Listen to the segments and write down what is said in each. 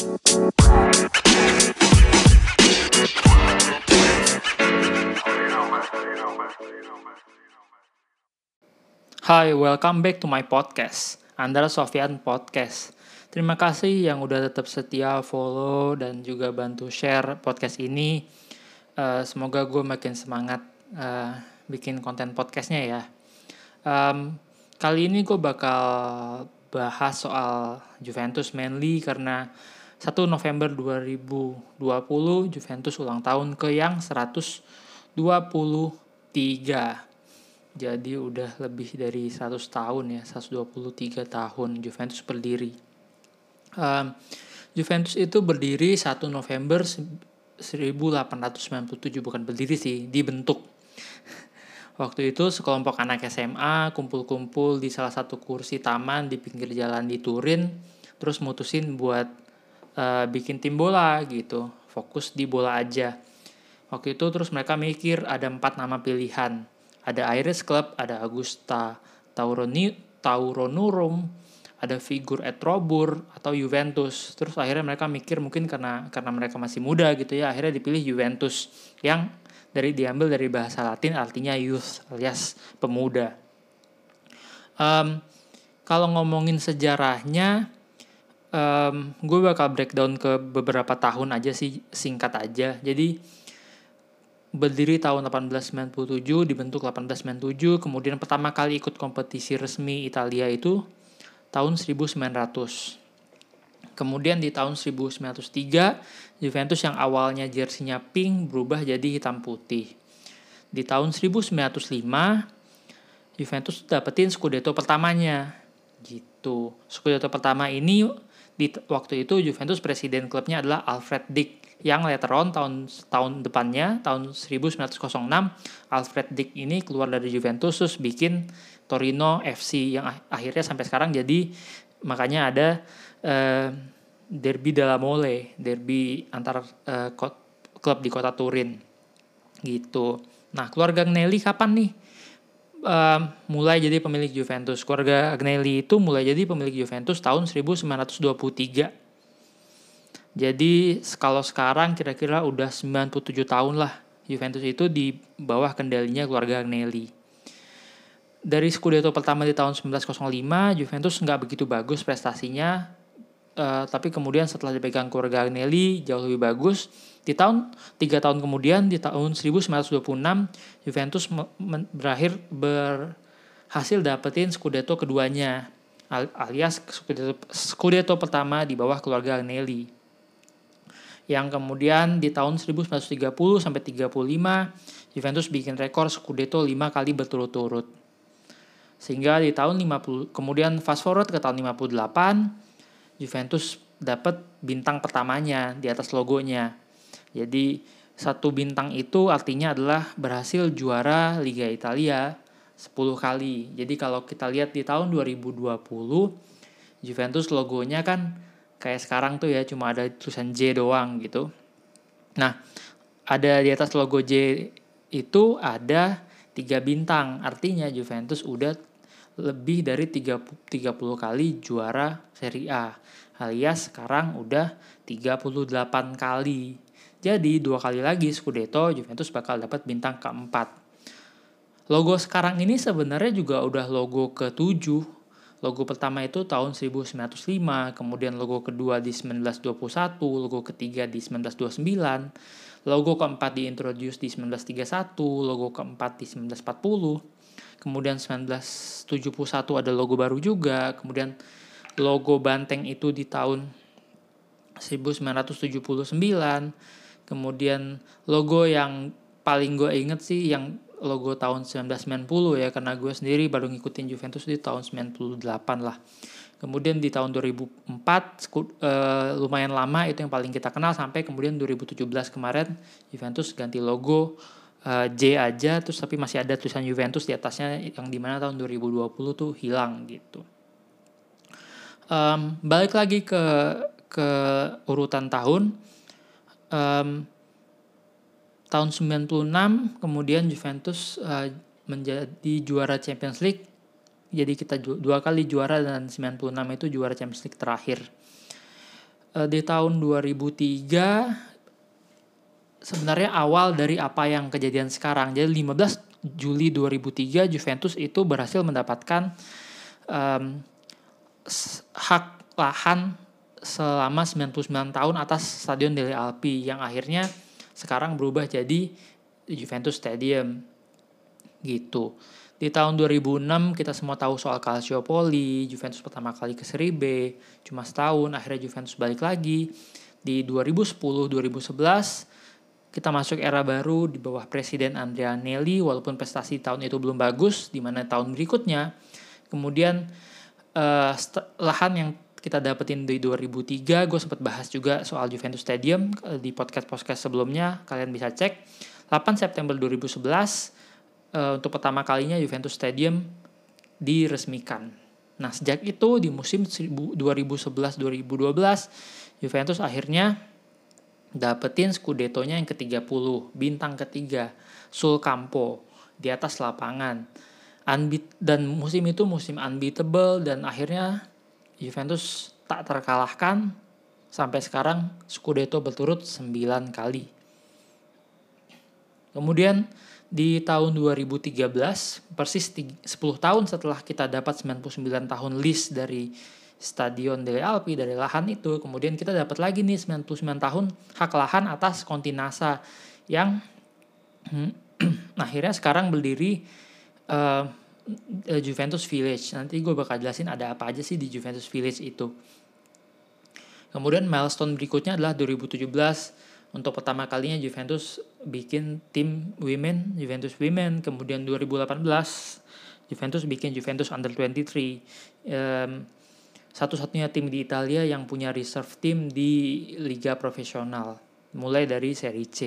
Hai, welcome back to my podcast, Andra Sofian Podcast. Terima kasih yang udah tetap setia follow dan juga bantu share podcast ini. Uh, semoga gue makin semangat uh, bikin konten podcastnya ya. Um, kali ini gue bakal bahas soal Juventus mainly karena 1 November 2020 Juventus ulang tahun ke yang 123 jadi udah lebih dari 100 tahun ya 123 tahun Juventus berdiri. Um, Juventus itu berdiri 1 November 1897 bukan berdiri sih dibentuk. Waktu itu sekelompok anak SMA kumpul-kumpul di salah satu kursi taman di pinggir jalan di Turin terus mutusin buat uh, bikin tim bola gitu fokus di bola aja waktu itu terus mereka mikir ada empat nama pilihan ada Iris Club, ada Augusta Tauroni, Tauronurum, ada figur Etrobur atau Juventus. Terus akhirnya mereka mikir mungkin karena karena mereka masih muda gitu ya, akhirnya dipilih Juventus yang dari diambil dari bahasa Latin artinya youth alias pemuda. Um, kalau ngomongin sejarahnya, um, gue bakal breakdown ke beberapa tahun aja sih singkat aja. Jadi berdiri tahun 1897, dibentuk 1897, kemudian pertama kali ikut kompetisi resmi Italia itu tahun 1900. Kemudian di tahun 1903, Juventus yang awalnya jersinya pink berubah jadi hitam putih. Di tahun 1905, Juventus dapetin Scudetto pertamanya. Gitu. Scudetto pertama ini di waktu itu Juventus presiden klubnya adalah Alfred Dick yang later on tahun tahun depannya tahun 1906 Alfred Dick ini keluar dari Juventus terus bikin Torino FC yang akhirnya sampai sekarang jadi makanya ada uh, derby della Mole derby antar uh, klub di kota Turin. Gitu. Nah keluarga Agnelli kapan nih uh, mulai jadi pemilik Juventus. Keluarga Agnelli itu mulai jadi pemilik Juventus tahun 1923 jadi kalau sekarang kira-kira udah 97 tahun lah Juventus itu di bawah kendalinya keluarga Agnelli. Dari Scudetto pertama di tahun 1905, Juventus nggak begitu bagus prestasinya, uh, tapi kemudian setelah dipegang keluarga Agnelli jauh lebih bagus. Di tahun tiga tahun kemudian di tahun 1926 Juventus berakhir berhasil dapetin Scudetto keduanya alias Scudetto, Scudetto pertama di bawah keluarga Agnelli yang kemudian di tahun 1930 sampai 35 Juventus bikin rekor Scudetto 5 kali berturut-turut. Sehingga di tahun 50 kemudian fast forward ke tahun 58 Juventus dapat bintang pertamanya di atas logonya. Jadi satu bintang itu artinya adalah berhasil juara Liga Italia 10 kali. Jadi kalau kita lihat di tahun 2020 Juventus logonya kan kayak sekarang tuh ya cuma ada tulisan J doang gitu. Nah, ada di atas logo J itu ada tiga bintang. Artinya Juventus udah lebih dari 30, 30 kali juara Serie A. Alias sekarang udah 38 kali. Jadi dua kali lagi Scudetto Juventus bakal dapat bintang keempat. Logo sekarang ini sebenarnya juga udah logo ke-7 Logo pertama itu tahun 1905, kemudian logo kedua di 1921, logo ketiga di 1929, logo keempat diintroduce di 1931, logo keempat di 1940, kemudian 1971 ada logo baru juga, kemudian logo banteng itu di tahun 1979, kemudian logo yang paling gue inget sih yang logo tahun 1990 ya karena gue sendiri baru ngikutin Juventus di tahun 98 lah. Kemudian di tahun 2004 uh, lumayan lama itu yang paling kita kenal sampai kemudian 2017 kemarin Juventus ganti logo uh, J aja terus tapi masih ada tulisan Juventus di atasnya yang di mana tahun 2020 tuh hilang gitu. Um, balik lagi ke ke urutan tahun. Um, tahun 96 kemudian Juventus uh, menjadi juara Champions League. Jadi kita dua kali juara dan 96 itu juara Champions League terakhir. uh, di tahun 2003 sebenarnya awal dari apa yang kejadian sekarang. Jadi 15 Juli 2003 Juventus itu berhasil mendapatkan um, hak lahan selama 99 tahun atas Stadion Delle Alpi yang akhirnya sekarang berubah jadi Juventus Stadium gitu. Di tahun 2006 kita semua tahu soal Calciopoli, Juventus pertama kali ke Serie B, cuma setahun akhirnya Juventus balik lagi. Di 2010-2011 kita masuk era baru di bawah Presiden Andrea Nelly walaupun prestasi tahun itu belum bagus di mana tahun berikutnya kemudian uh, lahan yang kita dapetin di 2003 gue sempat bahas juga soal Juventus Stadium uh, di podcast podcast sebelumnya kalian bisa cek. 8 September 2011 uh, eh, untuk pertama kalinya Juventus Stadium diresmikan. Nah sejak itu di musim 2011-2012 Juventus akhirnya dapetin Scudetto-nya yang ke-30 bintang ketiga Sul Campo di atas lapangan unbeat dan musim itu musim unbeatable dan akhirnya Juventus tak terkalahkan sampai sekarang Scudetto berturut 9 kali. Kemudian di tahun 2013, persis 10 tahun setelah kita dapat 99 tahun list dari Stadion Delle Alpi dari lahan itu, kemudian kita dapat lagi nih 99 tahun hak lahan atas Kontinasa yang hmm, akhirnya sekarang berdiri uh, Juventus Village. Nanti gue bakal jelasin ada apa aja sih di Juventus Village itu. Kemudian milestone berikutnya adalah 2017 untuk pertama kalinya Juventus bikin tim women, Juventus Women. Kemudian 2018 Juventus bikin Juventus Under 23. Um, satu-satunya tim di Italia yang punya reserve team di liga profesional, mulai dari Serie C.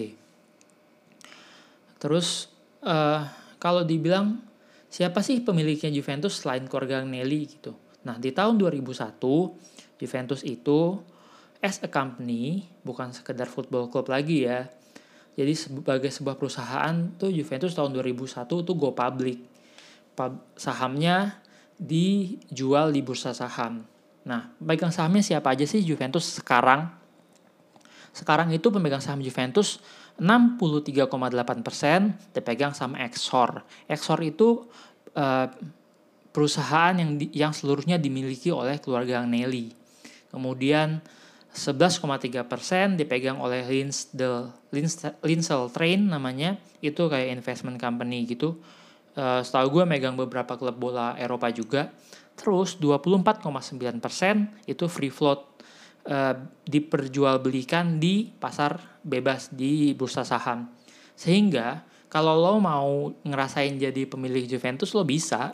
Terus uh, kalau dibilang siapa sih pemiliknya Juventus selain keluarga Nelly gitu. Nah, di tahun 2001 Juventus itu as a company, bukan sekedar football club lagi ya. Jadi sebagai sebuah perusahaan tuh Juventus tahun 2001 tuh go public. Sahamnya dijual di bursa saham. Nah, pemegang sahamnya siapa aja sih Juventus sekarang? Sekarang itu pemegang saham Juventus 63,8% dipegang sama Exor. Exor itu uh, perusahaan yang di, yang seluruhnya dimiliki oleh keluarga Nelly. Kemudian 11,3% dipegang oleh Linsdell, Linsell Train namanya, itu kayak investment company gitu. Uh, setahu gue megang beberapa klub bola Eropa juga. Terus 24,9% itu free float uh, diperjualbelikan di pasar bebas di bursa saham. Sehingga kalau lo mau ngerasain jadi pemilik Juventus lo bisa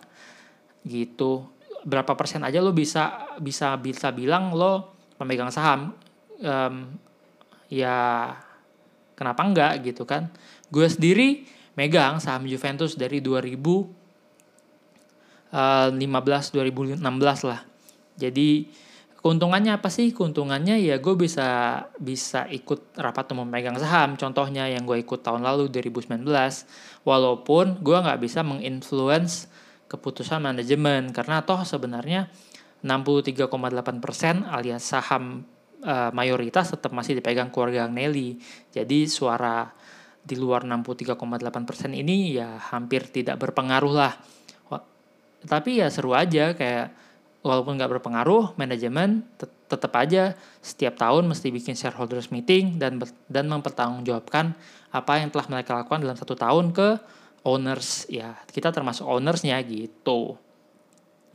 gitu. Berapa persen aja lo bisa bisa bisa bilang lo pemegang saham. Um, ya kenapa enggak gitu kan? Gue sendiri megang saham Juventus dari 2015 2016 eh, lah. Jadi keuntungannya apa sih? Keuntungannya ya gue bisa bisa ikut rapat umum megang saham. Contohnya yang gue ikut tahun lalu 2019 walaupun gue nggak bisa menginfluence keputusan manajemen. Karena toh sebenarnya 63,8% alias saham uh, mayoritas tetap masih dipegang keluarga Nelly. Jadi suara di luar 63,8% ini ya hampir tidak berpengaruh lah tapi ya seru aja kayak walaupun nggak berpengaruh manajemen tetap aja setiap tahun mesti bikin shareholders meeting dan dan mempertanggungjawabkan apa yang telah mereka lakukan dalam satu tahun ke owners. Ya kita termasuk ownersnya gitu.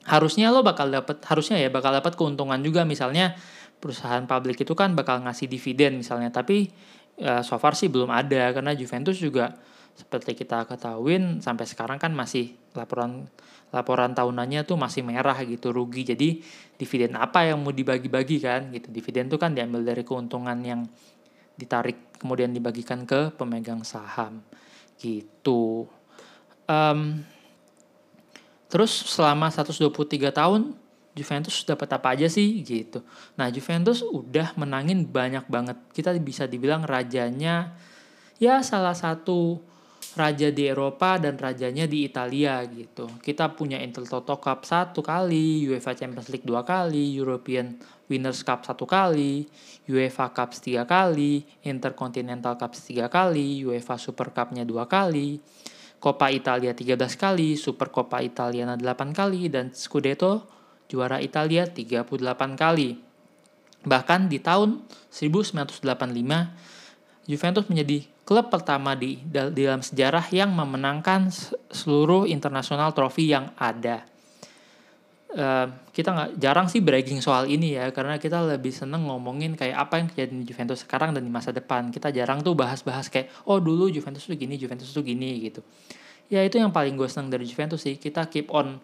Harusnya lo bakal dapat harusnya ya bakal dapat keuntungan juga. Misalnya perusahaan publik itu kan bakal ngasih dividen misalnya tapi ya, so far sih belum ada karena Juventus juga seperti kita ketahuin sampai sekarang kan masih laporan laporan tahunannya tuh masih merah gitu rugi. Jadi dividen apa yang mau dibagi-bagi kan gitu. Dividen tuh kan diambil dari keuntungan yang ditarik kemudian dibagikan ke pemegang saham gitu. Um, terus selama 123 tahun Juventus dapat apa aja sih gitu nah Juventus udah menangin banyak banget kita bisa dibilang rajanya ya salah satu raja di Eropa dan rajanya di Italia gitu. Kita punya Intertoto Cup satu kali, UEFA Champions League dua kali, European Winners Cup satu kali, UEFA Cup tiga kali, Intercontinental Cup tiga kali, UEFA Super Cup-nya dua kali, Coppa Italia 13 kali, Super Coppa Italiana 8 kali, dan Scudetto juara Italia 38 kali. Bahkan di tahun 1985, Juventus menjadi klub pertama di, dalam sejarah yang memenangkan seluruh internasional trofi yang ada. Uh, kita nggak jarang sih bragging soal ini ya karena kita lebih seneng ngomongin kayak apa yang terjadi di Juventus sekarang dan di masa depan kita jarang tuh bahas-bahas kayak oh dulu Juventus tuh gini Juventus tuh gini gitu ya itu yang paling gue seneng dari Juventus sih kita keep on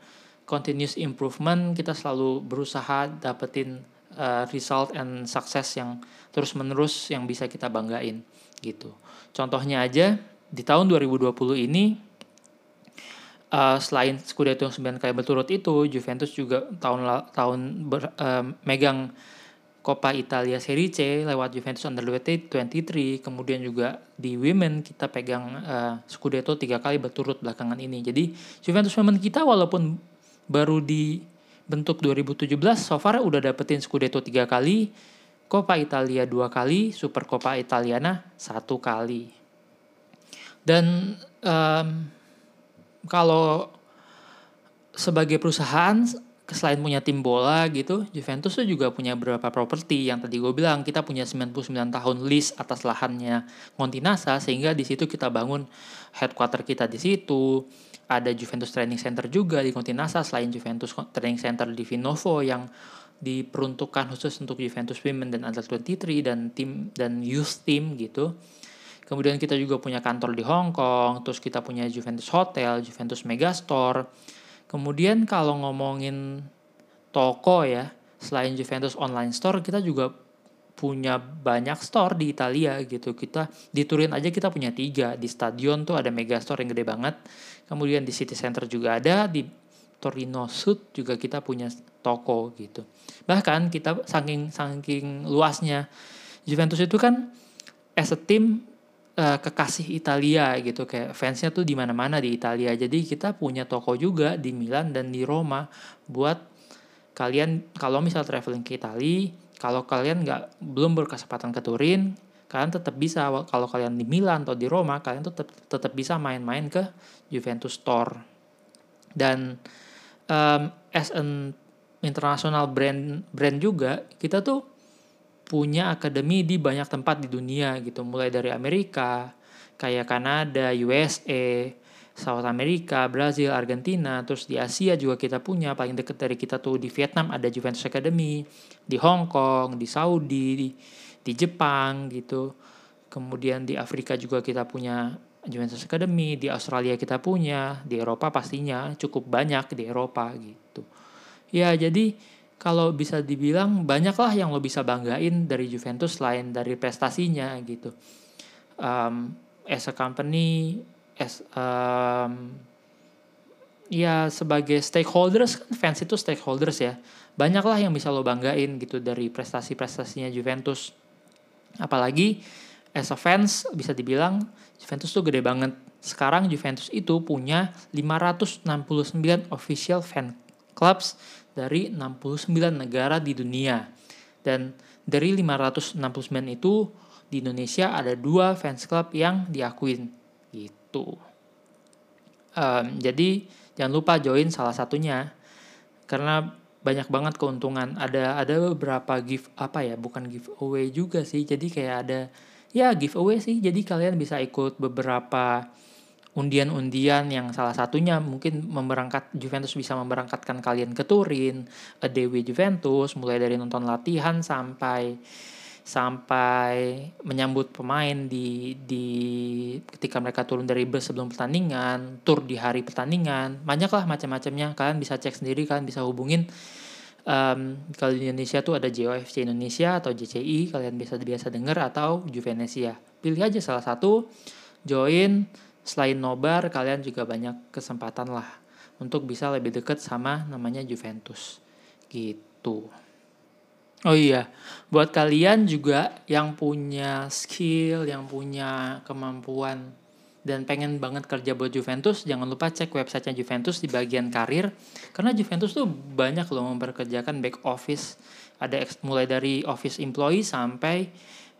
continuous improvement kita selalu berusaha dapetin uh, result and success yang terus menerus yang bisa kita banggain gitu Contohnya aja di tahun 2020 ini uh, selain Scudetto yang 9 kali berturut itu, Juventus juga tahun tahun ber, uh, megang Coppa Italia Serie C lewat Juventus Under 23, kemudian juga di Women kita pegang uh, Scudetto tiga kali berturut belakangan ini. Jadi Juventus Women kita walaupun baru dibentuk 2017, so far udah dapetin Scudetto tiga kali, Coppa Italia dua kali, Super Coppa Italiana satu kali. Dan um, kalau sebagai perusahaan selain punya tim bola gitu, Juventus tuh juga punya beberapa properti yang tadi gue bilang kita punya 99 tahun lease atas lahannya Montinasa sehingga di situ kita bangun headquarter kita di situ. Ada Juventus Training Center juga di Montinasa selain Juventus Training Center di Vinovo yang diperuntukkan khusus untuk Juventus Women dan Under 23 dan tim dan youth team gitu. Kemudian kita juga punya kantor di Hong Kong, terus kita punya Juventus Hotel, Juventus Megastore. Kemudian kalau ngomongin toko ya, selain Juventus Online Store, kita juga punya banyak store di Italia gitu. Kita di Turin aja kita punya tiga. Di stadion tuh ada Megastore yang gede banget. Kemudian di City Center juga ada. Di Torino Sud juga kita punya toko gitu. Bahkan kita saking saking luasnya Juventus itu kan as a team uh, kekasih Italia gitu kayak fansnya tuh di mana-mana di Italia. Jadi kita punya toko juga di Milan dan di Roma buat kalian kalau misal traveling ke Italia, kalau kalian nggak belum berkesempatan ke Turin, kalian tetap bisa kalau kalian di Milan atau di Roma, kalian tetap, tetap bisa main-main ke Juventus Store. Dan um, as an international brand brand juga kita tuh punya akademi di banyak tempat di dunia gitu mulai dari Amerika kayak Kanada, USA, South America, Brazil, Argentina, terus di Asia juga kita punya paling deket dari kita tuh di Vietnam ada Juventus Academy, di Hong Kong, di Saudi, di, di Jepang gitu. Kemudian di Afrika juga kita punya Juventus Academy, di Australia kita punya, di Eropa pastinya cukup banyak di Eropa gitu. Ya jadi kalau bisa dibilang banyaklah yang lo bisa banggain dari Juventus selain dari prestasinya gitu. Um, as a company, as um, ya sebagai stakeholders kan fans itu stakeholders ya. Banyaklah yang bisa lo banggain gitu dari prestasi-prestasinya Juventus. Apalagi as a fans bisa dibilang Juventus tuh gede banget. Sekarang Juventus itu punya 569 official fan clubs dari 69 negara di dunia. Dan dari 569 itu di Indonesia ada dua fans club yang diakuin gitu. Um, jadi jangan lupa join salah satunya karena banyak banget keuntungan. Ada ada beberapa gift apa ya, bukan giveaway juga sih. Jadi kayak ada ya giveaway sih jadi kalian bisa ikut beberapa undian-undian yang salah satunya mungkin memberangkat Juventus bisa memberangkatkan kalian ke Turin, a Dewi Juventus mulai dari nonton latihan sampai sampai menyambut pemain di di ketika mereka turun dari bus sebelum pertandingan, tur di hari pertandingan, banyaklah macam-macamnya. Kalian bisa cek sendiri, kalian bisa hubungin. Um, kalau di Indonesia tuh ada JOFC Indonesia atau JCI kalian bisa biasa dengar atau Juvenesia. Pilih aja salah satu join. Selain nobar kalian juga banyak kesempatan lah untuk bisa lebih dekat sama namanya Juventus. Gitu oh iya buat kalian juga yang punya skill yang punya kemampuan dan pengen banget kerja buat Juventus, jangan lupa cek websitenya Juventus di bagian karir. Karena Juventus tuh banyak loh memperkerjakan back office. Ada mulai dari office employee sampai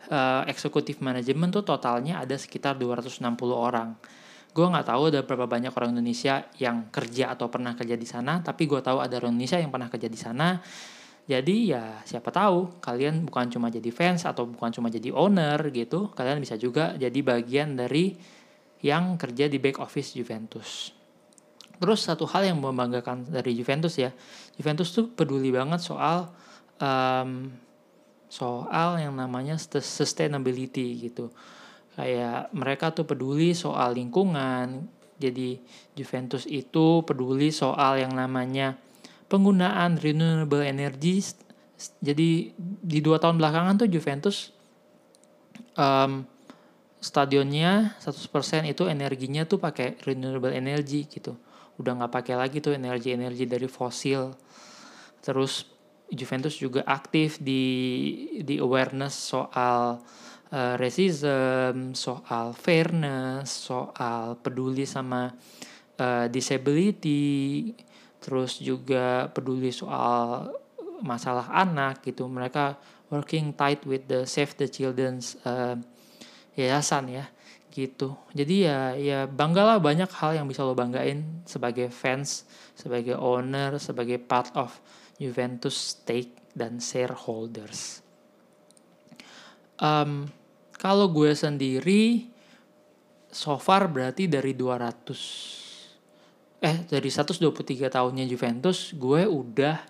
uh, eksekutif manajemen tuh totalnya ada sekitar 260 orang. Gue nggak tahu ada berapa banyak orang Indonesia yang kerja atau pernah kerja di sana, tapi gue tahu ada orang Indonesia yang pernah kerja di sana. Jadi ya siapa tahu kalian bukan cuma jadi fans atau bukan cuma jadi owner gitu, kalian bisa juga jadi bagian dari yang kerja di back office Juventus. Terus satu hal yang membanggakan dari Juventus ya, Juventus tuh peduli banget soal um, soal yang namanya sustainability gitu. Kayak mereka tuh peduli soal lingkungan. Jadi Juventus itu peduli soal yang namanya penggunaan renewable energy. Jadi di dua tahun belakangan tuh Juventus um, stadionnya 100% itu energinya tuh pakai renewable energy gitu. Udah nggak pakai lagi tuh energi-energi dari fosil. Terus Juventus juga aktif di di awareness soal uh, racism, soal fairness, soal peduli sama uh, disability, terus juga peduli soal masalah anak gitu. Mereka working tight with the Save the Children's uh, yayasan ya gitu jadi ya ya banggalah banyak hal yang bisa lo banggain sebagai fans sebagai owner sebagai part of Juventus stake dan shareholders um, kalau gue sendiri so far berarti dari 200 eh dari 123 tahunnya Juventus gue udah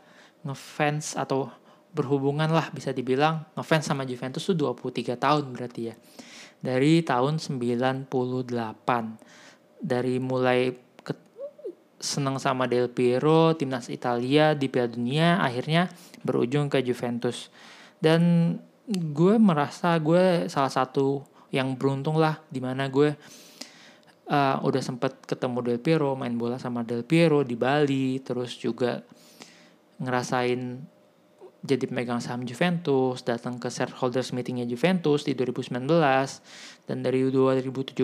ngefans atau berhubungan lah bisa dibilang ngefans sama Juventus tuh 23 tahun berarti ya. Dari tahun 98 dari mulai ke, senang sama Del Piero timnas Italia di Piala Dunia akhirnya berujung ke Juventus. Dan gue merasa gue salah satu yang beruntung lah di mana gue uh, udah sempet ketemu Del Piero main bola sama Del Piero di Bali terus juga ngerasain jadi pemegang saham Juventus, datang ke shareholders meetingnya Juventus di 2019, dan dari 2017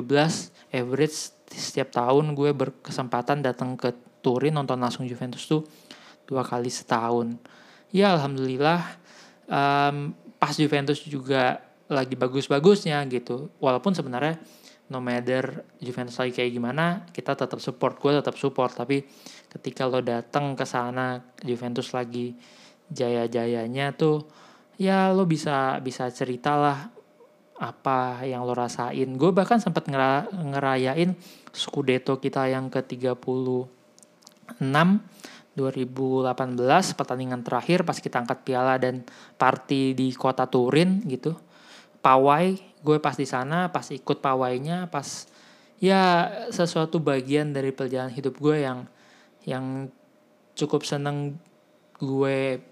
average setiap tahun gue berkesempatan datang ke Turin nonton langsung Juventus tuh dua kali setahun. Ya alhamdulillah um, pas Juventus juga lagi bagus-bagusnya gitu. Walaupun sebenarnya no matter Juventus lagi kayak gimana, kita tetap support. Gue tetap support. Tapi ketika lo datang ke sana Juventus lagi jaya-jayanya tuh ya lo bisa bisa cerita lah apa yang lo rasain. Gue bahkan sempat ngera, ngerayain Scudetto kita yang ke-36 2018 pertandingan terakhir pas kita angkat piala dan party di kota Turin gitu. Pawai, gue pas di sana, pas ikut pawainya, pas ya sesuatu bagian dari perjalanan hidup gue yang yang cukup seneng gue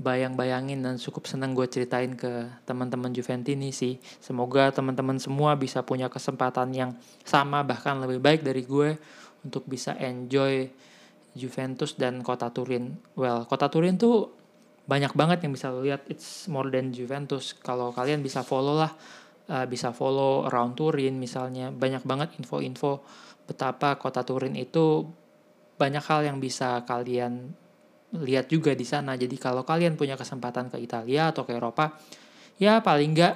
bayang-bayangin dan cukup senang gue ceritain ke teman-teman Juventini sih. Semoga teman-teman semua bisa punya kesempatan yang sama bahkan lebih baik dari gue untuk bisa enjoy Juventus dan kota Turin. Well, kota Turin tuh banyak banget yang bisa lo lihat. It's more than Juventus. Kalau kalian bisa follow lah, uh, bisa follow around Turin misalnya. Banyak banget info-info betapa kota Turin itu banyak hal yang bisa kalian lihat juga di sana. Jadi kalau kalian punya kesempatan ke Italia atau ke Eropa, ya paling nggak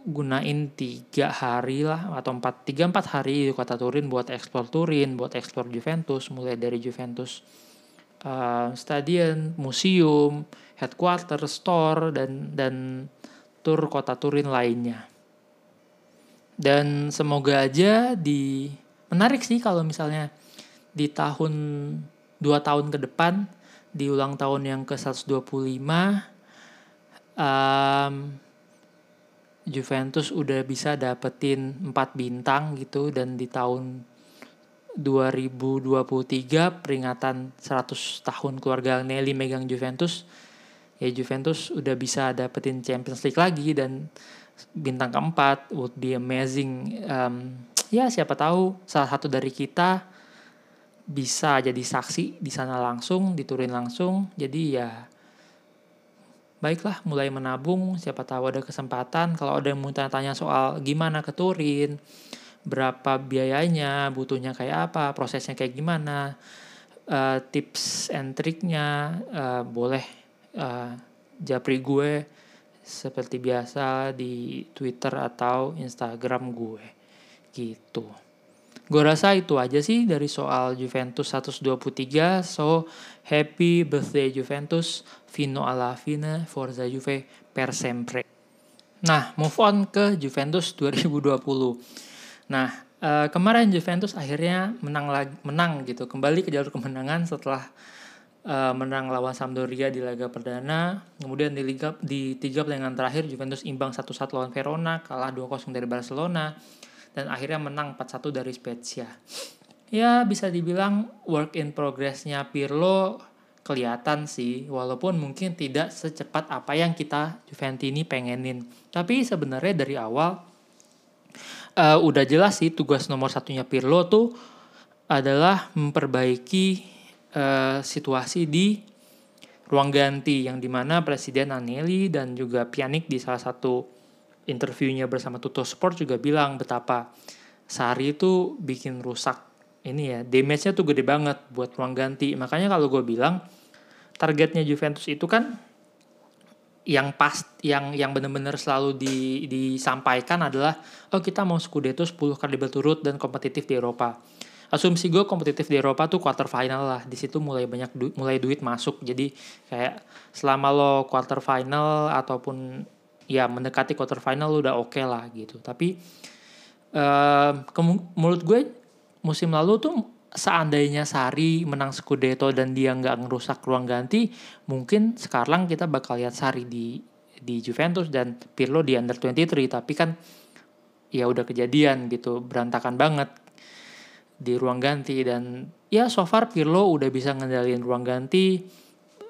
gunain tiga hari lah atau empat tiga empat hari di kota Turin buat eksplor Turin, buat eksplor Juventus, mulai dari Juventus uh, stadion, museum, headquarter, store dan dan tur kota Turin lainnya. Dan semoga aja di menarik sih kalau misalnya di tahun dua tahun ke depan di ulang tahun yang ke 125 um, Juventus udah bisa dapetin 4 bintang gitu dan di tahun 2023 peringatan 100 tahun keluarga Nelly megang Juventus ya Juventus udah bisa dapetin Champions League lagi dan bintang keempat would be amazing um, ya siapa tahu salah satu dari kita bisa jadi saksi di sana langsung, diturin langsung. Jadi ya baiklah mulai menabung, siapa tahu ada kesempatan. Kalau ada yang mau tanya-tanya soal gimana ke Turin, berapa biayanya butuhnya kayak apa prosesnya kayak gimana uh, tips and triknya uh, boleh uh, japri gue seperti biasa di Twitter atau Instagram gue gitu. Gue rasa itu aja sih dari soal Juventus 123 so happy birthday Juventus fino alla fine forza Juve per sempre. Nah move on ke Juventus 2020 Nah, uh, kemarin Juventus akhirnya menang lagi menang gitu, kembali ke jalur kemenangan setelah uh, menang lawan Sampdoria di laga perdana. Kemudian di liga di tiga pertandingan terakhir Juventus imbang 1-1 lawan Verona, kalah 2-0 dari Barcelona dan akhirnya menang 4-1 dari Spezia. Ya, bisa dibilang work in progress-nya Pirlo kelihatan sih, walaupun mungkin tidak secepat apa yang kita Juventini pengenin. Tapi sebenarnya dari awal uh, udah jelas sih tugas nomor satunya Pirlo tuh adalah memperbaiki uh, situasi di ruang ganti yang di mana Presiden Anelli dan juga Pjanic di salah satu interviewnya bersama Tuto Sport juga bilang betapa Sari itu bikin rusak. Ini ya damage-nya tuh gede banget buat ruang ganti. Makanya kalau gue bilang targetnya Juventus itu kan yang pas yang yang benar-benar selalu di, disampaikan adalah oh kita mau Scudetto 10 kali berturut dan kompetitif di Eropa. Asumsi gue kompetitif di Eropa tuh quarter final lah. Di situ mulai banyak du mulai duit masuk. Jadi kayak selama lo quarter final ataupun ya mendekati quarter final lo udah oke okay lah gitu. Tapi uh, menurut gue musim lalu tuh seandainya Sari menang Scudetto dan dia nggak ngerusak ruang ganti, mungkin sekarang kita bakal lihat Sari di di Juventus dan Pirlo di under 23 tapi kan ya udah kejadian gitu berantakan banget di ruang ganti. Dan ya so far Pirlo udah bisa ngendalin ruang ganti.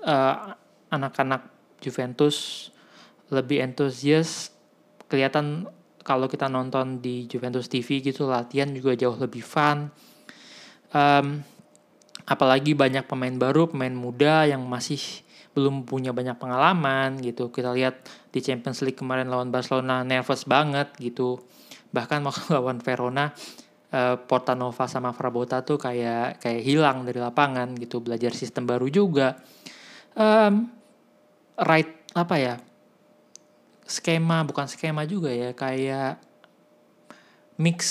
Uh, anak-anak Juventus lebih antusias. Kelihatan kalau kita nonton di Juventus TV gitu latihan juga jauh lebih fun um, apalagi banyak pemain baru, pemain muda yang masih belum punya banyak pengalaman gitu. Kita lihat di Champions League kemarin lawan Barcelona nervous banget gitu. Bahkan mau lawan Verona uh, Portanova sama Frabotta tuh kayak kayak hilang dari lapangan gitu, belajar sistem baru juga. Um, right apa ya? Skema bukan skema juga ya, kayak mix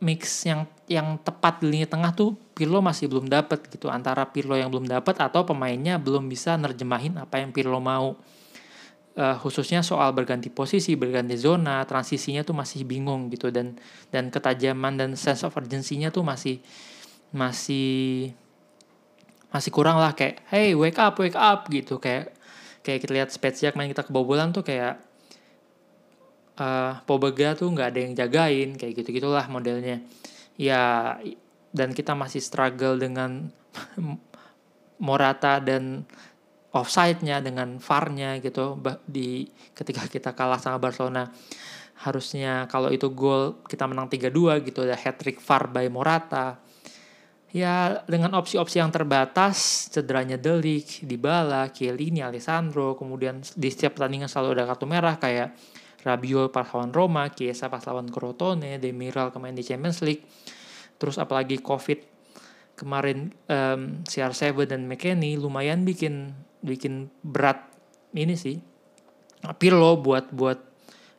mix yang yang tepat di lini tengah tuh Pirlo masih belum dapat gitu. Antara Pirlo yang belum dapat atau pemainnya belum bisa nerjemahin apa yang Pirlo mau. Uh, khususnya soal berganti posisi berganti zona transisinya tuh masih bingung gitu. Dan dan ketajaman dan sense of urgency-nya tuh masih masih masih kurang lah. Kayak hey wake up wake up gitu. Kayak kayak kita lihat Spezia main kita kebobolan tuh kayak uh, Pobega tuh nggak ada yang jagain kayak gitu gitulah modelnya. Ya dan kita masih struggle dengan Morata dan offside-nya dengan VAR-nya gitu di ketika kita kalah sama Barcelona. Harusnya kalau itu gol kita menang 3-2 gitu ada hat trick VAR by Morata. Ya dengan opsi-opsi yang terbatas cederanya Delik, Dybala, Chiellini, Alessandro kemudian di setiap pertandingan selalu ada kartu merah kayak Rabiot pas lawan Roma, Chiesa pas lawan Crotone, Demiral kemarin di Champions League. Terus apalagi Covid kemarin um, CR7 dan McKennie lumayan bikin bikin berat ini sih. Pirlo buat buat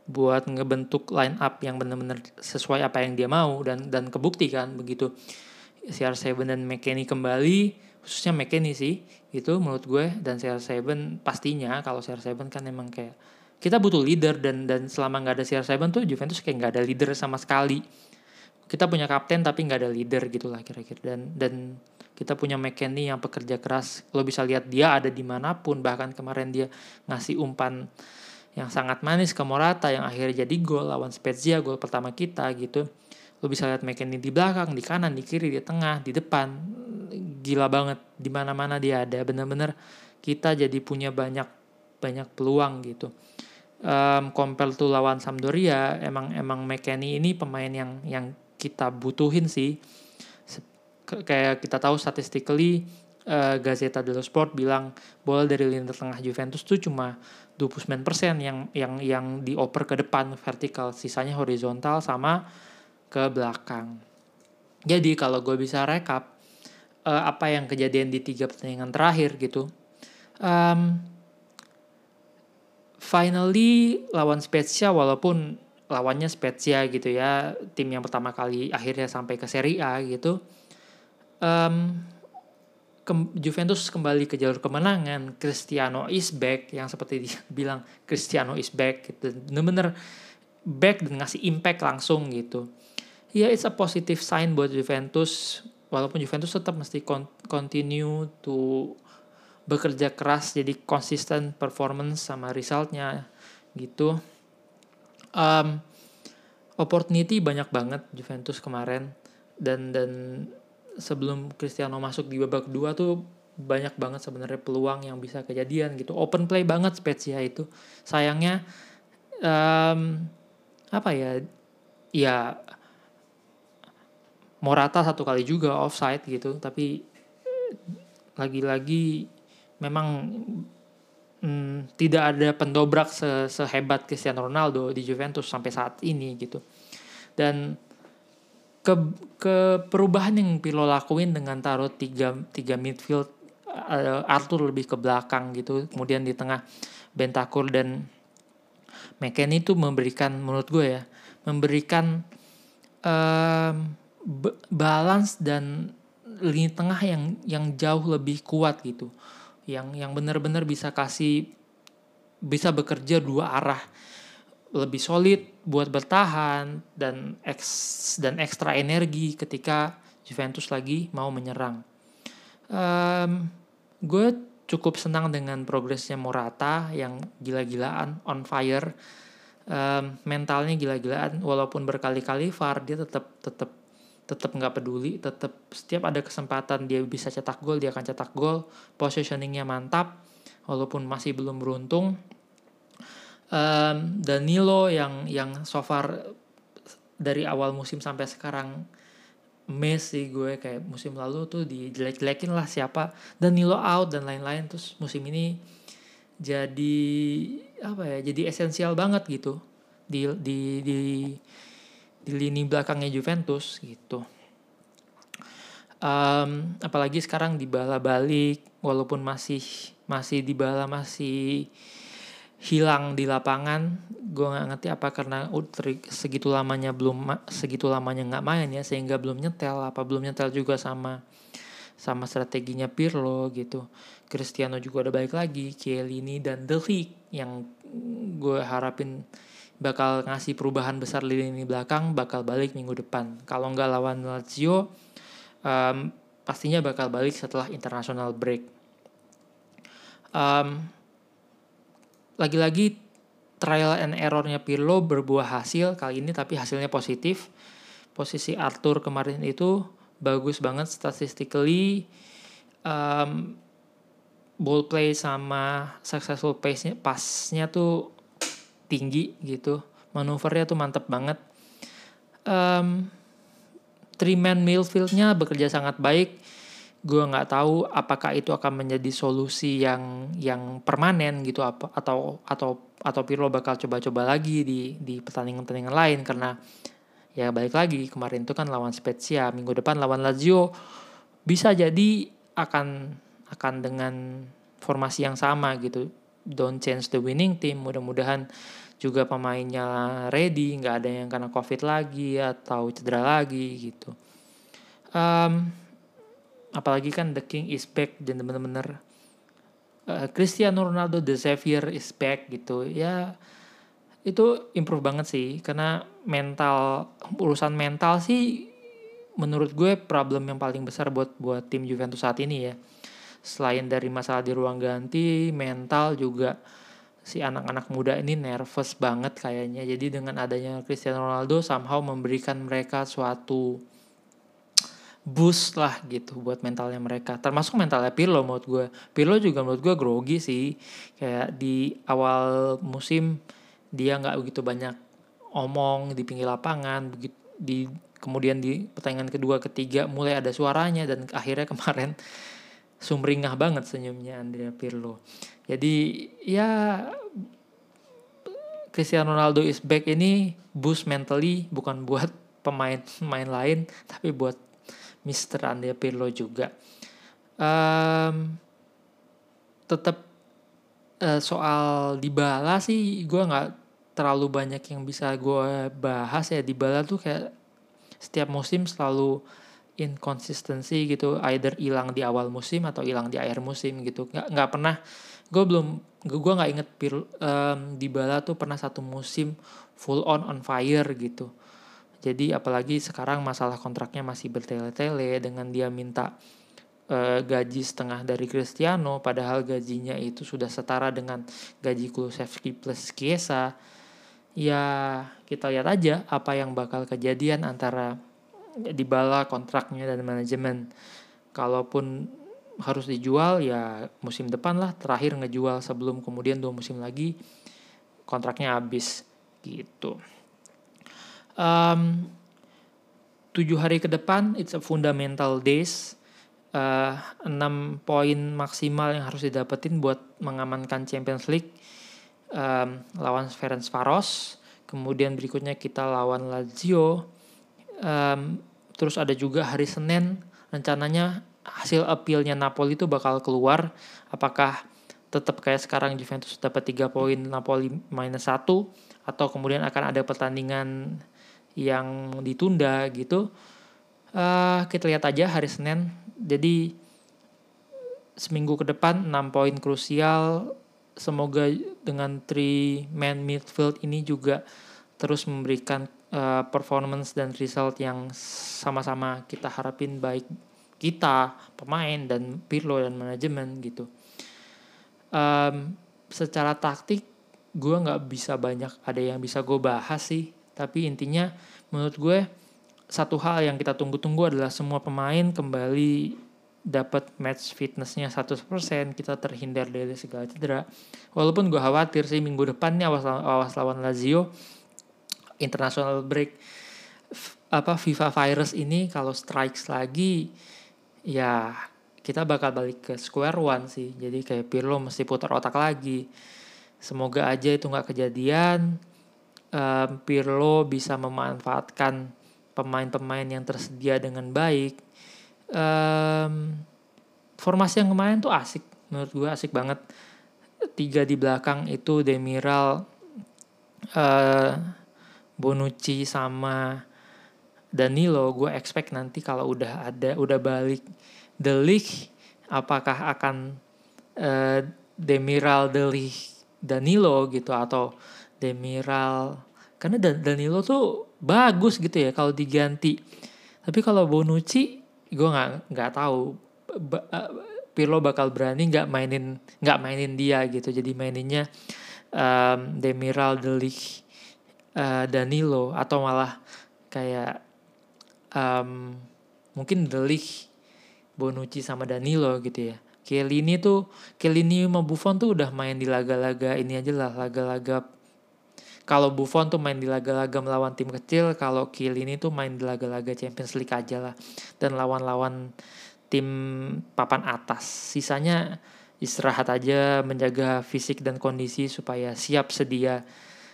buat ngebentuk line up yang benar-benar sesuai apa yang dia mau dan dan kebukti kan begitu CR7 dan McKennie kembali khususnya McKennie sih itu menurut gue dan CR7 pastinya kalau CR7 kan emang kayak kita butuh leader dan dan selama nggak ada CR7 tuh Juventus kayak nggak ada leader sama sekali. Kita punya kapten tapi nggak ada leader gitu lah kira-kira. Dan dan kita punya McKennie yang pekerja keras. Lo bisa lihat dia ada di mana pun bahkan kemarin dia ngasih umpan yang sangat manis ke Morata yang akhirnya jadi gol lawan Spezia gol pertama kita gitu. Lo bisa lihat McKennie di belakang di kanan di kiri di tengah di depan. Gila banget di mana mana dia ada. Bener-bener kita jadi punya banyak banyak peluang gitu um, compare tuh lawan Sampdoria emang emang McKennie ini pemain yang yang kita butuhin sih kayak kita tahu statistically uh, Gazeta dello Sport bilang bola dari lini tengah Juventus tuh cuma 29% yang yang yang dioper ke depan vertikal sisanya horizontal sama ke belakang. Jadi kalau gue bisa rekap uh, apa yang kejadian di tiga pertandingan terakhir gitu, um, finally lawan Spezia walaupun lawannya Spezia gitu ya tim yang pertama kali akhirnya sampai ke Serie A gitu. Um, ke, Juventus kembali ke jalur kemenangan. Cristiano is back yang seperti dia bilang Cristiano is back gitu. Bener-bener back dan ngasih impact langsung gitu. Ya it's a positive sign buat Juventus. Walaupun Juventus tetap mesti continue to bekerja keras jadi konsisten performance sama resultnya gitu. Um, opportunity banyak banget Juventus kemarin. Dan dan sebelum Cristiano masuk di babak dua tuh banyak banget sebenarnya peluang yang bisa kejadian gitu. Open play banget Spezia itu. Sayangnya um, apa ya ya Morata satu kali juga offside gitu tapi lagi-lagi memang hmm, tidak ada pendobrak se sehebat Cristiano Ronaldo di Juventus sampai saat ini gitu. Dan ke ke perubahan yang Pirlo lakuin dengan taruh tiga tiga midfield uh, Arthur lebih ke belakang gitu. Kemudian di tengah Bentakur dan McKennie itu memberikan menurut gue ya memberikan um, balance dan lini tengah yang yang jauh lebih kuat gitu yang yang benar-benar bisa kasih bisa bekerja dua arah lebih solid buat bertahan dan eks dan ekstra energi ketika Juventus lagi mau menyerang. Um, gue cukup senang dengan progresnya Morata yang gila-gilaan on fire, um, mentalnya gila-gilaan walaupun berkali-kali VAR dia tetap tetap tetap nggak peduli, tetap setiap ada kesempatan dia bisa cetak gol dia akan cetak gol, positioningnya mantap, walaupun masih belum beruntung. Um, Danilo yang yang so far dari awal musim sampai sekarang Messi gue kayak musim lalu tuh dijelek-jelekin lah siapa. Danilo out dan lain-lain terus musim ini jadi apa ya jadi esensial banget gitu. Di di di di lini belakangnya Juventus gitu. Um, apalagi sekarang di bala balik walaupun masih masih di bala masih hilang di lapangan gue nggak ngerti apa karena segitu lamanya belum segitu lamanya nggak main ya sehingga belum nyetel apa belum nyetel juga sama sama strateginya Pirlo gitu Cristiano juga udah balik lagi Chiellini dan De yang gue harapin bakal ngasih perubahan besar di lini belakang bakal balik minggu depan. Kalau nggak lawan Lazio, um, pastinya bakal balik setelah international break. Um, lagi-lagi trial and errornya Pirlo berbuah hasil kali ini tapi hasilnya positif. Posisi Arthur kemarin itu bagus banget statistically. Um, ball play sama successful pace-nya pasnya tuh tinggi gitu. Manuvernya tuh mantep banget. Um, three man midfieldnya bekerja sangat baik. Gue nggak tahu apakah itu akan menjadi solusi yang yang permanen gitu apa atau atau atau Pirlo bakal coba-coba lagi di di pertandingan-pertandingan lain. Karena ya balik lagi kemarin itu kan lawan Spezia minggu depan lawan Lazio. Bisa jadi akan akan dengan formasi yang sama gitu. Don't change the winning team mudah-mudahan juga pemainnya ready nggak ada yang kena covid lagi atau cedera lagi gitu. Um, apalagi kan the king is back dan bener-bener uh, Cristiano Ronaldo the Xavier is back gitu. Ya itu improve banget sih karena mental urusan mental sih menurut gue problem yang paling besar buat buat tim Juventus saat ini ya. Selain dari masalah di ruang ganti mental juga si anak-anak muda ini nervous banget kayaknya. Jadi dengan adanya Cristiano Ronaldo somehow memberikan mereka suatu boost lah gitu buat mentalnya mereka. Termasuk mentalnya Pirlo menurut gue. Pirlo juga menurut gue grogi sih. Kayak di awal musim dia nggak begitu banyak omong di pinggir lapangan, di kemudian di pertandingan kedua ketiga mulai ada suaranya dan akhirnya kemarin sumringah banget senyumnya Andrea Pirlo. Jadi ya Cristiano Ronaldo is back ini boost mentally bukan buat pemain-pemain lain tapi buat Mister Andrea Pirlo juga um, tetap uh, soal Dybala sih gue nggak terlalu banyak yang bisa gue bahas ya Dybala tuh kayak setiap musim selalu inkonsistensi gitu either hilang di awal musim atau hilang di akhir musim gitu. Nggak nggak pernah gue belum gue nggak inget Pir, um, Dybala tuh pernah satu musim full on on fire gitu. Jadi apalagi sekarang masalah kontraknya masih bertele-tele dengan dia minta uh, gaji setengah dari Cristiano padahal gajinya itu sudah setara dengan gaji Kulusevski plus Chiesa ya kita lihat aja apa yang bakal kejadian antara Dybala kontraknya dan manajemen. Kalaupun harus dijual ya musim depan lah terakhir ngejual sebelum kemudian dua musim lagi kontraknya habis gitu. Um, tujuh hari ke depan it's a fundamental days. Uh, poin maksimal yang harus didapetin buat mengamankan Champions League. Um, lawan Ferencvaros. Kemudian berikutnya kita lawan Lazio um, terus ada juga hari Senin rencananya hasil appealnya Napoli itu bakal keluar. Apakah tetap kayak sekarang Juventus dapat 3 poin Napoli minus 1 atau kemudian akan ada pertandingan yang ditunda gitu? Uh, kita lihat aja hari Senin. Jadi seminggu ke depan 6 poin krusial. Semoga dengan three man midfield ini juga terus memberikan uh, performance dan result yang sama-sama kita harapin baik kita pemain dan Pirlo dan manajemen gitu. Um, secara taktik gue nggak bisa banyak ada yang bisa gue bahas sih. Tapi intinya menurut gue satu hal yang kita tunggu-tunggu adalah semua pemain kembali dapat match fitnessnya 100% kita terhindar dari segala cedera. Walaupun gue khawatir sih minggu depan nih awas, awas lawan Lazio international break apa FIFA virus ini kalau strikes lagi ya kita bakal balik ke square one sih. Jadi kayak Pirlo mesti putar otak lagi. Semoga aja itu nggak kejadian. Um, Pirlo bisa memanfaatkan pemain-pemain yang tersedia dengan baik. Um, formasi yang kemarin tuh asik. Menurut gue asik banget. Tiga di belakang itu Demiral uh, Bonucci sama Danilo gue expect nanti kalau udah ada udah balik The League apakah akan uh, Demiral The League Danilo gitu atau Demiral karena Danilo tuh bagus gitu ya kalau diganti. Tapi kalau Bonucci gue nggak nggak tahu ba, Pirlo bakal berani nggak mainin nggak mainin dia gitu. Jadi maininnya um, Demiral Delik uh, Danilo atau malah kayak um, mungkin Delik Bonucci sama Danilo gitu ya. Chiellini tuh Chiellini sama Buffon tuh udah main di laga-laga ini aja lah laga-laga kalau Buffon tuh main di laga-laga melawan tim kecil kalau Chiellini tuh main di laga-laga Champions League aja lah. Dan lawan-lawan tim papan atas. Sisanya istirahat aja menjaga fisik dan kondisi supaya siap sedia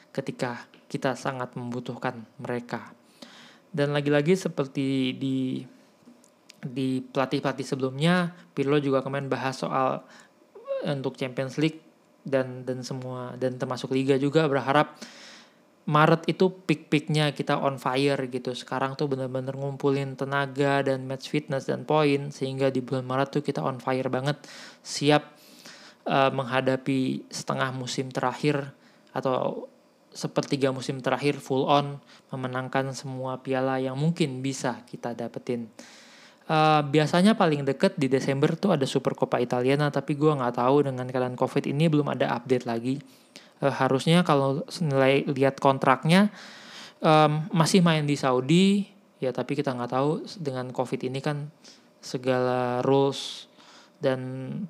ketika kita sangat membutuhkan mereka. Dan lagi-lagi seperti di di pelatih-pelatih sebelumnya, Pirlo juga kemarin bahas soal untuk Champions League dan dan semua dan termasuk liga juga berharap Maret itu peak-peaknya kita on fire gitu. Sekarang tuh bener-bener ngumpulin tenaga dan match fitness dan poin sehingga di bulan Maret tuh kita on fire banget, siap uh, menghadapi setengah musim terakhir atau sepertiga musim terakhir full on memenangkan semua piala yang mungkin bisa kita dapetin. Uh, biasanya paling deket di Desember tuh ada Super Coppa Italiana tapi gue nggak tahu dengan keadaan COVID ini belum ada update lagi. Uh, harusnya kalau nilai lihat kontraknya um, masih main di Saudi ya tapi kita nggak tahu dengan COVID ini kan segala rules dan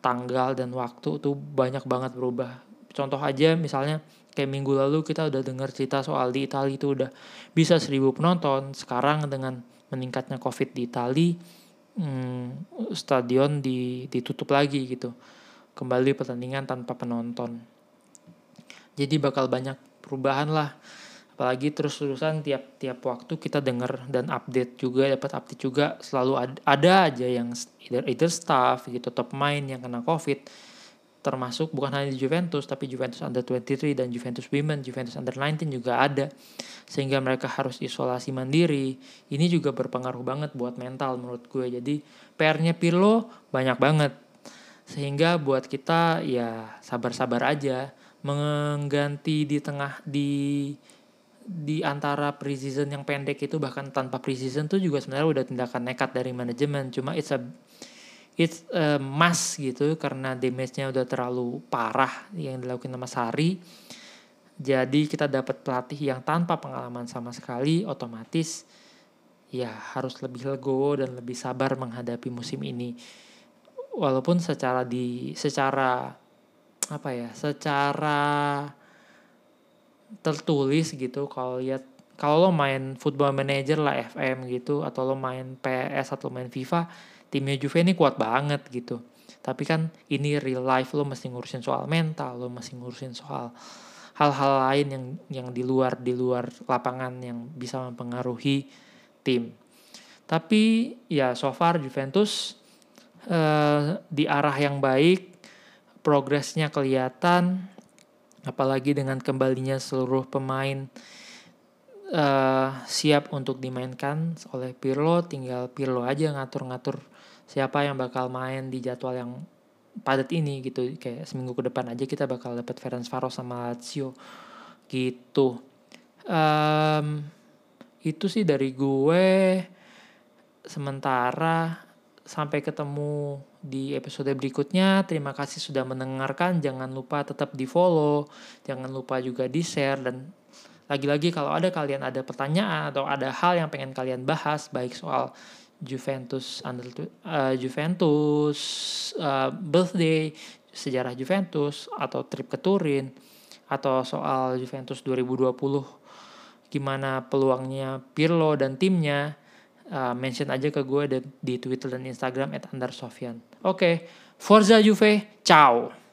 tanggal dan waktu tuh banyak banget berubah. Contoh aja misalnya kayak minggu lalu kita udah dengar cerita soal di Italia itu udah bisa seribu penonton. Sekarang dengan meningkatnya covid di Italia hmm, stadion di, ditutup lagi gitu. Kembali pertandingan tanpa penonton. Jadi bakal banyak perubahan lah. Apalagi terus-terusan tiap tiap waktu kita dengar dan update juga dapat update juga selalu ada, ada aja yang either, either staff gitu top main yang kena covid termasuk bukan hanya di Juventus tapi Juventus under 23 dan Juventus Women, Juventus under 19 juga ada. Sehingga mereka harus isolasi mandiri. Ini juga berpengaruh banget buat mental menurut gue. Jadi PR-nya Pirlo banyak banget. Sehingga buat kita ya sabar-sabar aja mengganti di tengah di di antara preseason yang pendek itu bahkan tanpa preseason tuh juga sebenarnya udah tindakan nekat dari manajemen cuma it's a it's a must gitu karena damage-nya udah terlalu parah yang dilakukan sama Sari. Jadi kita dapat pelatih yang tanpa pengalaman sama sekali otomatis ya harus lebih legowo dan lebih sabar menghadapi musim ini. Walaupun secara di secara apa ya, secara tertulis gitu kalau lihat kalau lo main football manager lah FM gitu atau lo main PS atau main FIFA timnya Juve ini kuat banget gitu. Tapi kan ini real life lo mesti ngurusin soal mental lo mesti ngurusin soal hal-hal lain yang yang di luar di luar lapangan yang bisa mempengaruhi tim. Tapi ya so far Juventus uh, di arah yang baik progresnya kelihatan apalagi dengan kembalinya seluruh pemain uh, siap untuk dimainkan oleh Pirlo. Tinggal Pirlo aja ngatur-ngatur siapa yang bakal main di jadwal yang padat ini gitu. Kayak seminggu ke depan aja kita bakal dapat Ferenc Varos sama Lazio gitu. Um, itu sih dari gue. Sementara sampai ketemu di episode berikutnya terima kasih sudah mendengarkan. Jangan lupa tetap di follow jangan lupa juga di share dan lagi-lagi kalau ada kalian ada pertanyaan atau ada hal yang pengen kalian bahas baik soal Juventus under uh, Juventus uh, birthday sejarah Juventus atau trip ke Turin atau soal Juventus 2020 gimana peluangnya Pirlo dan timnya uh, mention aja ke gue di Twitter dan Instagram @andarsofyan. Oke, okay. Forza Juve, ciao.